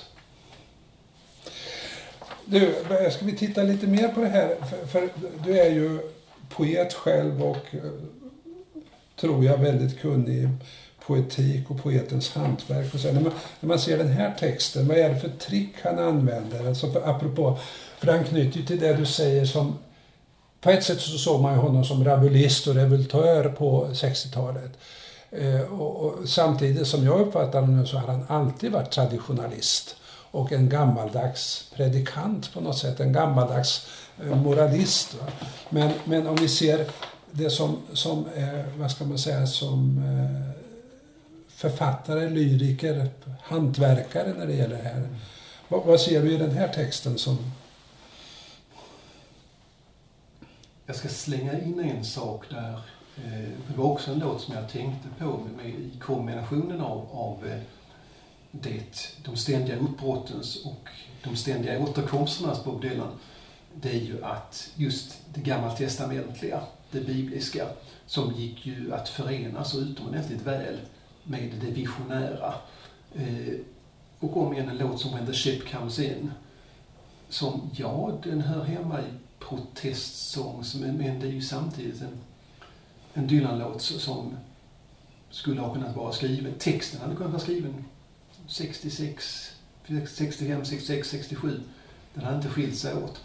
Du, ska vi titta lite mer på det här? För, för du är ju poet själv och eh, tror jag väldigt kunnig i poetik och poetens hantverk. Och så. När, man, när man ser den här texten, vad är det för trick han använder? Alltså för, apropå, för han knyter ju till det du säger som på ett sätt så såg man ju honom som rabulist och revoltör på 60-talet. Eh, och, och, samtidigt som jag uppfattar honom så har han alltid varit traditionalist och en gammaldags predikant på något sätt, en gammaldags eh, moralist. Va? Men, men om vi ser det som, som eh, vad ska man säga, som eh, författare, lyriker, hantverkare när det gäller det här. Vad, vad ser du i den här texten som... Jag ska slänga in en sak där. Det var också en låt som jag tänkte på med, med, i kombinationen av, av det, de ständiga uppbrottens och de ständiga återkomsternas Bob Dylan. Det är ju att just det gammaltestamentliga, det bibliska, som gick ju att förena så utomordentligt väl med det visionära. Eh, och om igen en låt som When the Ship Comes In, som, ja, den hör hemma i protestsångs, men, men det är ju samtidigt en, en Dylan-låt som skulle ha kunnat vara skriven, texten hade kunnat vara skriven 66, 65, 66, 67. Den hade inte skilt sig åt.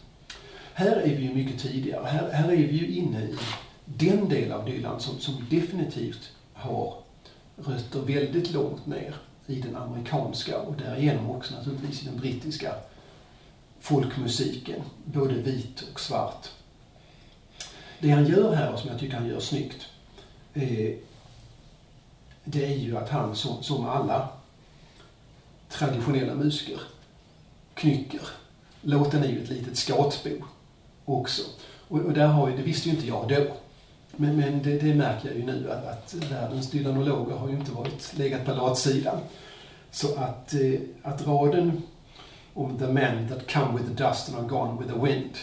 Här är vi ju mycket tidigare. Här, här är vi ju inne i den del av Dylan som, som definitivt har rötter väldigt långt ner i den amerikanska och därigenom också naturligtvis i den brittiska folkmusiken, både vit och svart. Det han gör här, och som jag tycker han gör snyggt, eh, det är ju att han som, som alla traditionella musiker knycker. Låten är ju ett litet skatbo också. Och, och där har ju, det visste ju inte jag då. Men, men det, det märker jag ju nu att, att världens dylanologer har ju inte varit legat på latsidan. Så att, eh, att raden om the men that come with the dust and are gone with the wind.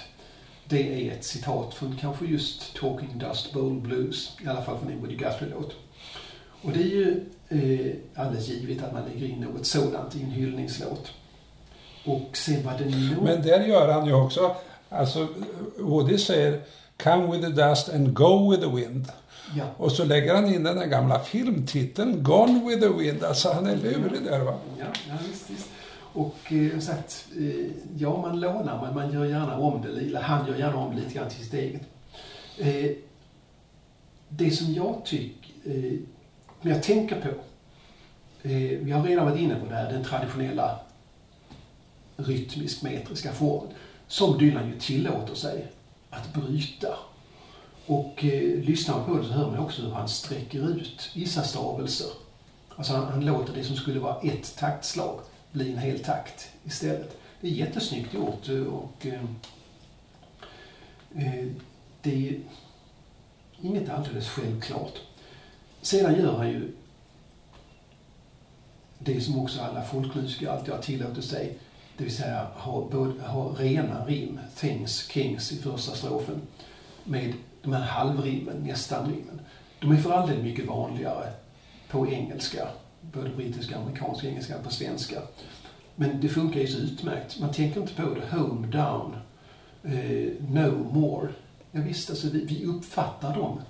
Det är ett citat från kanske just Talking Dust Bowl Blues, i alla fall från en Woody Guthrie-låt. Och det är ju eh, alldeles givet att man lägger in något sådant i en hyllningslåt. Och sen var det nog... Men där gör han ju också, alltså Woody säger Come with the dust and go with the wind. Ja. Och så lägger han in den där gamla filmtiteln Gone with the wind. Alltså han är lurig där va. Ja, ja visst, visst. Och eh, så att, eh, ja, man lånar, men man gör gärna om det, eller han gör gärna om det lite grann till sitt eget. Eh, det som jag tycker, men jag tänker på, eh, vi har redan varit inne på det här, den traditionella rytmisk-metriska formen, som Dylan ju tillåter sig att bryta. Och eh, lyssnar man på det så hör man också hur han sträcker ut vissa stavelser. Alltså han, han låter det som skulle vara ett taktslag bli en hel takt istället. Det är jättesnyggt gjort eh, och eh, eh, det är inget alldeles självklart. Sedan gör han ju det som också alla folkmusiker alltid har tillåtit sig. Det vill säga ha, både, ha rena rim, things, kings i första strofen med de här halvrimmen, nästan rimmen. De är för all del mycket vanligare på engelska, både brittiska, amerikanska, engelska, på svenska. Men det funkar ju så utmärkt. Man tänker inte på det. Home, down, eh, no more. Ja, visst, alltså vi, vi uppfattar dem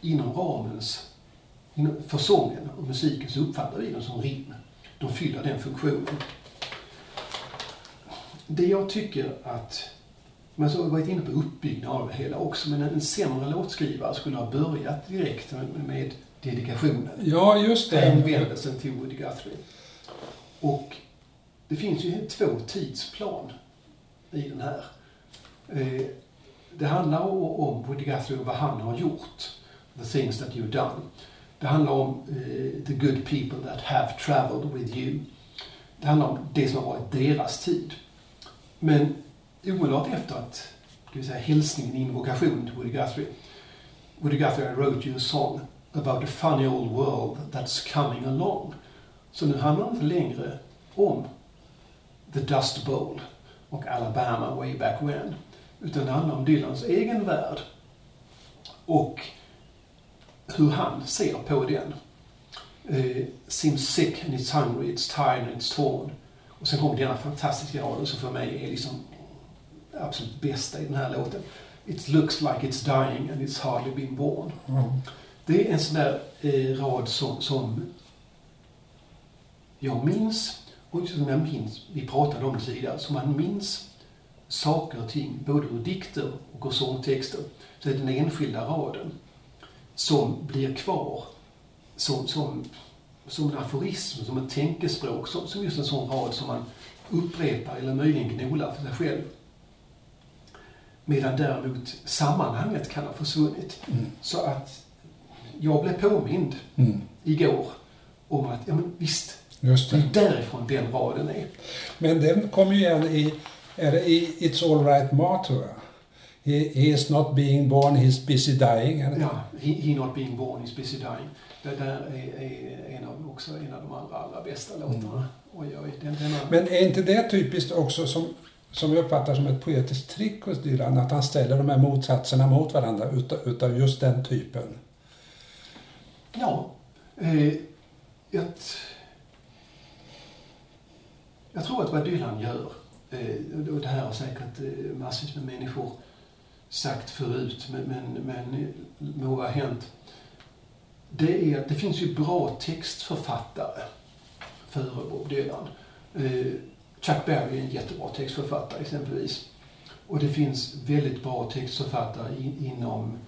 inom ramens, för sången och musiken så uppfattar vi dem som rim. De fyller den funktionen. Det jag tycker att, man har varit inne på uppbyggnad av det hela också, men en sämre låtskrivare skulle ha börjat direkt med, med dedikationen. Ja, just det. Hänvändelsen till Woody Guthrie. Och det finns ju två tidsplan i den här. Eh, det handlar om Woody Guthrie och vad han har gjort. The things that you've done. Det handlar om eh, the good people that have traveled with you. Det handlar om det som har varit deras tid. Men omedelbart efter att, ska vi säga, hälsningen, invokationen till Woody Guthrie. Woody Guthrie wrote you a song about the funny old world that's coming along. Så nu handlar det inte längre om The Dust Bowl och Alabama way back when. Utan det handlar om Dylans egen värld. Och hur han ser på den. Uh, seems sick and it's hungry, it's tired and it's torn. Och sen kommer denna fantastiska rad som för mig är liksom absolut bästa i den här låten. It looks like it's dying and it's hardly been born. Mm. Det är en sån där eh, rad som, som jag minns, och som jag minns, vi pratade om det tidigare, som man minns saker och ting, både ur dikter och ur sångtexter. Så är den enskilda raden som blir kvar som, som, som en aforism, som ett tänkespråk, som, som just en sån rad som man upprepar eller möjligen gnolar för sig själv. Medan däremot sammanhanget kan ha försvunnit. Mm. Så att jag blev påmind Mm. igår om att, ja men visst, Just det det. är därifrån den raden är. Men den kommer ju igen i, är det i It's All Right Ma, tror jag. He, he is not being born, he's busy dying. Eller? Ja, he, he Not Being Born is Busy Dying. Det där är, är en av, också en av de allra, allra bästa låtarna. Oj, oj, den, den har, Men är inte det typiskt också som, som jag uppfattar som ett poetiskt trick hos Dylan, att han ställer de här motsatserna mot varandra utav, utav just den typen? Ja. Eh, jag, jag tror att vad Dylan gör, eh, och det här har säkert eh, massvis med människor sagt förut, men, men, men må ha hänt. Det är att det finns ju bra textförfattare före Bob Dylan. Eh, Chuck Berry är en jättebra textförfattare exempelvis. Och det finns väldigt bra textförfattare in, inom,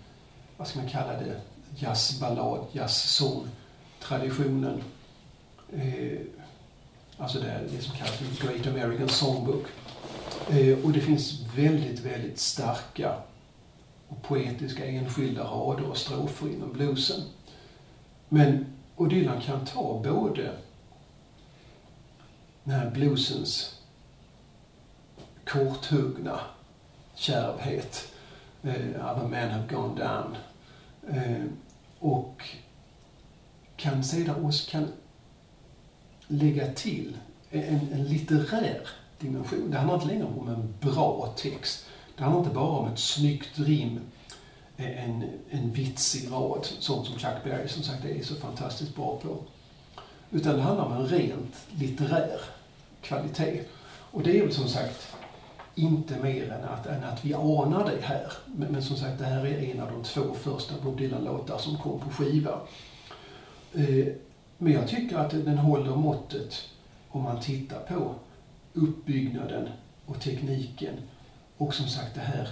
vad ska man kalla det, jazzballad, jazzsång-traditionen. Eh, alltså det, det som kallas för Great American Songbook. Eh, och det finns väldigt, väldigt starka och poetiska enskilda rader och strofer inom bluesen. Men, och Dylan kan ta både den här bluesens korthuggna kärvhet, eh, Other men have gone down, eh, och kan sedan också kan lägga till en, en litterär dimension. Det handlar inte längre om en bra text. Det handlar inte bara om ett snyggt rim, eh, en, en vitsig rad, sånt som Chuck Berry som sagt är så fantastiskt bra på. Utan det handlar om en rent litterär kvalitet. Och det är väl som sagt inte mer än att, än att vi anar det här. Men, men som sagt, det här är en av de två första Bob Dylan-låtar som kom på skiva. Eh, men jag tycker att den håller måttet om man tittar på uppbyggnaden och tekniken. Och som sagt det här,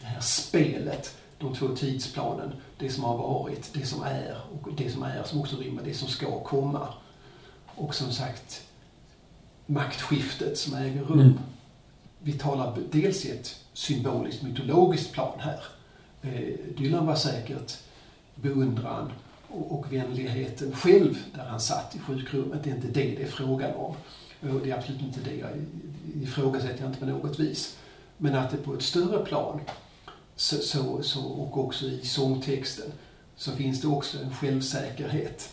det här spelet, de två tidsplanen. Det som har varit, det som är och det som är som också rimmar det som ska komma. Och som sagt maktskiftet som äger rum. Mm. Vi talar dels i ett symboliskt mytologiskt plan här. Eh, Dylan var säkert beundran och, och vänligheten själv där han satt i sjukrummet. Det är inte det det är frågan om. Och det är absolut inte det jag ifrågasätter jag inte på något vis. Men att det på ett större plan så, så, så, och också i sångtexten så finns det också en självsäkerhet.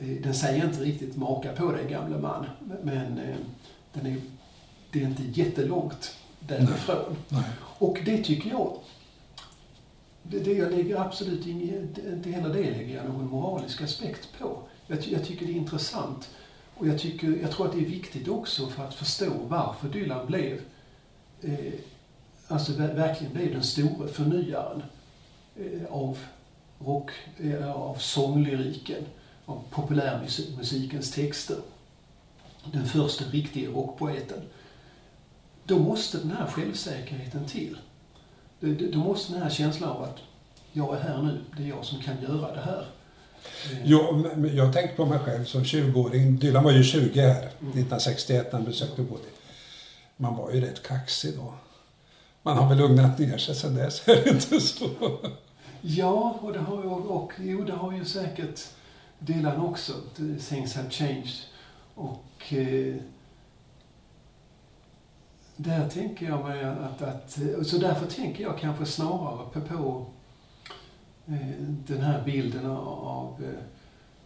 Eh, Den säger inte riktigt maka på dig gamle man, men eh, den är, det är inte jättelångt därifrån. Nej. Och det tycker jag, det, det jag lägger absolut inget, inte heller det lägger jag någon moralisk aspekt på. Jag, jag tycker det är intressant. Och jag, tycker, jag tror att det är viktigt också för att förstå varför Dylan blev, eh, alltså verkligen blev den store förnyaren eh, av rock, eh, av sånglyriken, av populärmusikens texter. Den första riktiga rockpoeten. Då måste den här självsäkerheten till. Då måste den här känslan av att jag är här nu, det är jag som kan göra det här. Eh, Jo, men jag tänkte på mig själv som 20-åring. Dylan var ju 20 här 1961 när han besökte Woody. Man var ju rätt kaxig då. Man har väl lugnat ner sig sen dess, är det inte så? Ja, och det har, och, och jo, det har ju säkert Dylan också. Things have changed. Och eh, där tänker jag mig att, att, så därför tänker jag kanske snarare på, på Eh, den här bilden av eh,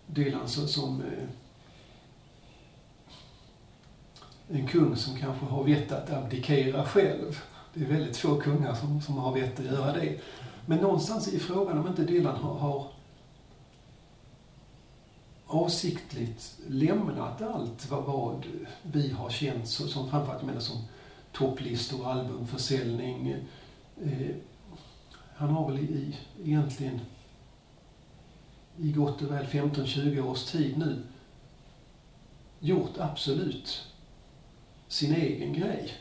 Dylan som, eh, en kung som kanske har vett att abdikera själv. Det är väldigt få kungar som, som har vett att göra det. Men någonstans i frågan om inte Dylan har, har avsiktligt lämnat allt vad, vad vi har känt som, som framförallt menar som topplistor, albumförsäljning. Eh, han har väl i, i, egentligen i gott och väl 15-20 års tid nu gjort absolut sin egen grej.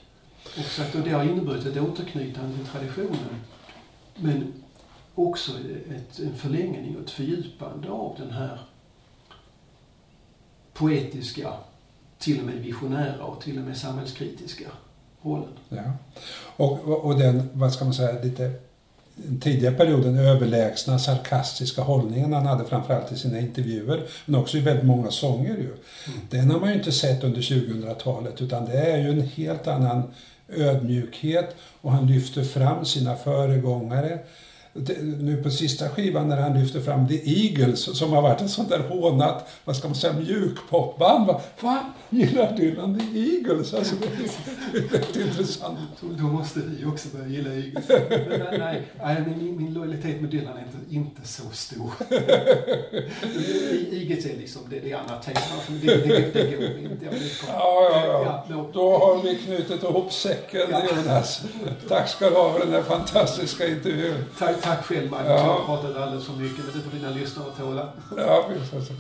Och så att, och det har inneburit ett återknytande till traditionen. Men också ett, en förlängning och ett fördjupande av den här poetiska, till och med visionära och till och med samhällskritiska rollen. Ja. Och, och den, vad ska man säga, lite den tidiga perioden överlägsna sarkastiska hållningen han hade framförallt i sina intervjuer, men också i väldigt många sånger ju. Mm. Den har man ju inte sett under 2000-talet utan det är ju en helt annan ödmjukhet och han lyfter fram sina föregångare nu på sista skivan när han lyfter fram The Eagles som har varit ett sånt där hånat, vad ska man säga, mjukpopband. Va? Va? Gillar Dylan The Eagles? Alltså det är väldigt intressant. Då måste vi också börja gilla Eagles. Men, nej, nej, min, min lojalitet med Dylan är inte, inte så stor. Eagles är liksom, det, det är anatemat. Det, det, det, det går inte. Ja, ja, ja. Då har vi knutit ihop säcken, ja. Jonas. Tack ska du ha för den här fantastiska intervjun. Tack, tack själv Magnus. Ja. Jag har pratat alldeles för mycket, men det får dina lyssnare tåla. Ja, visst alltså.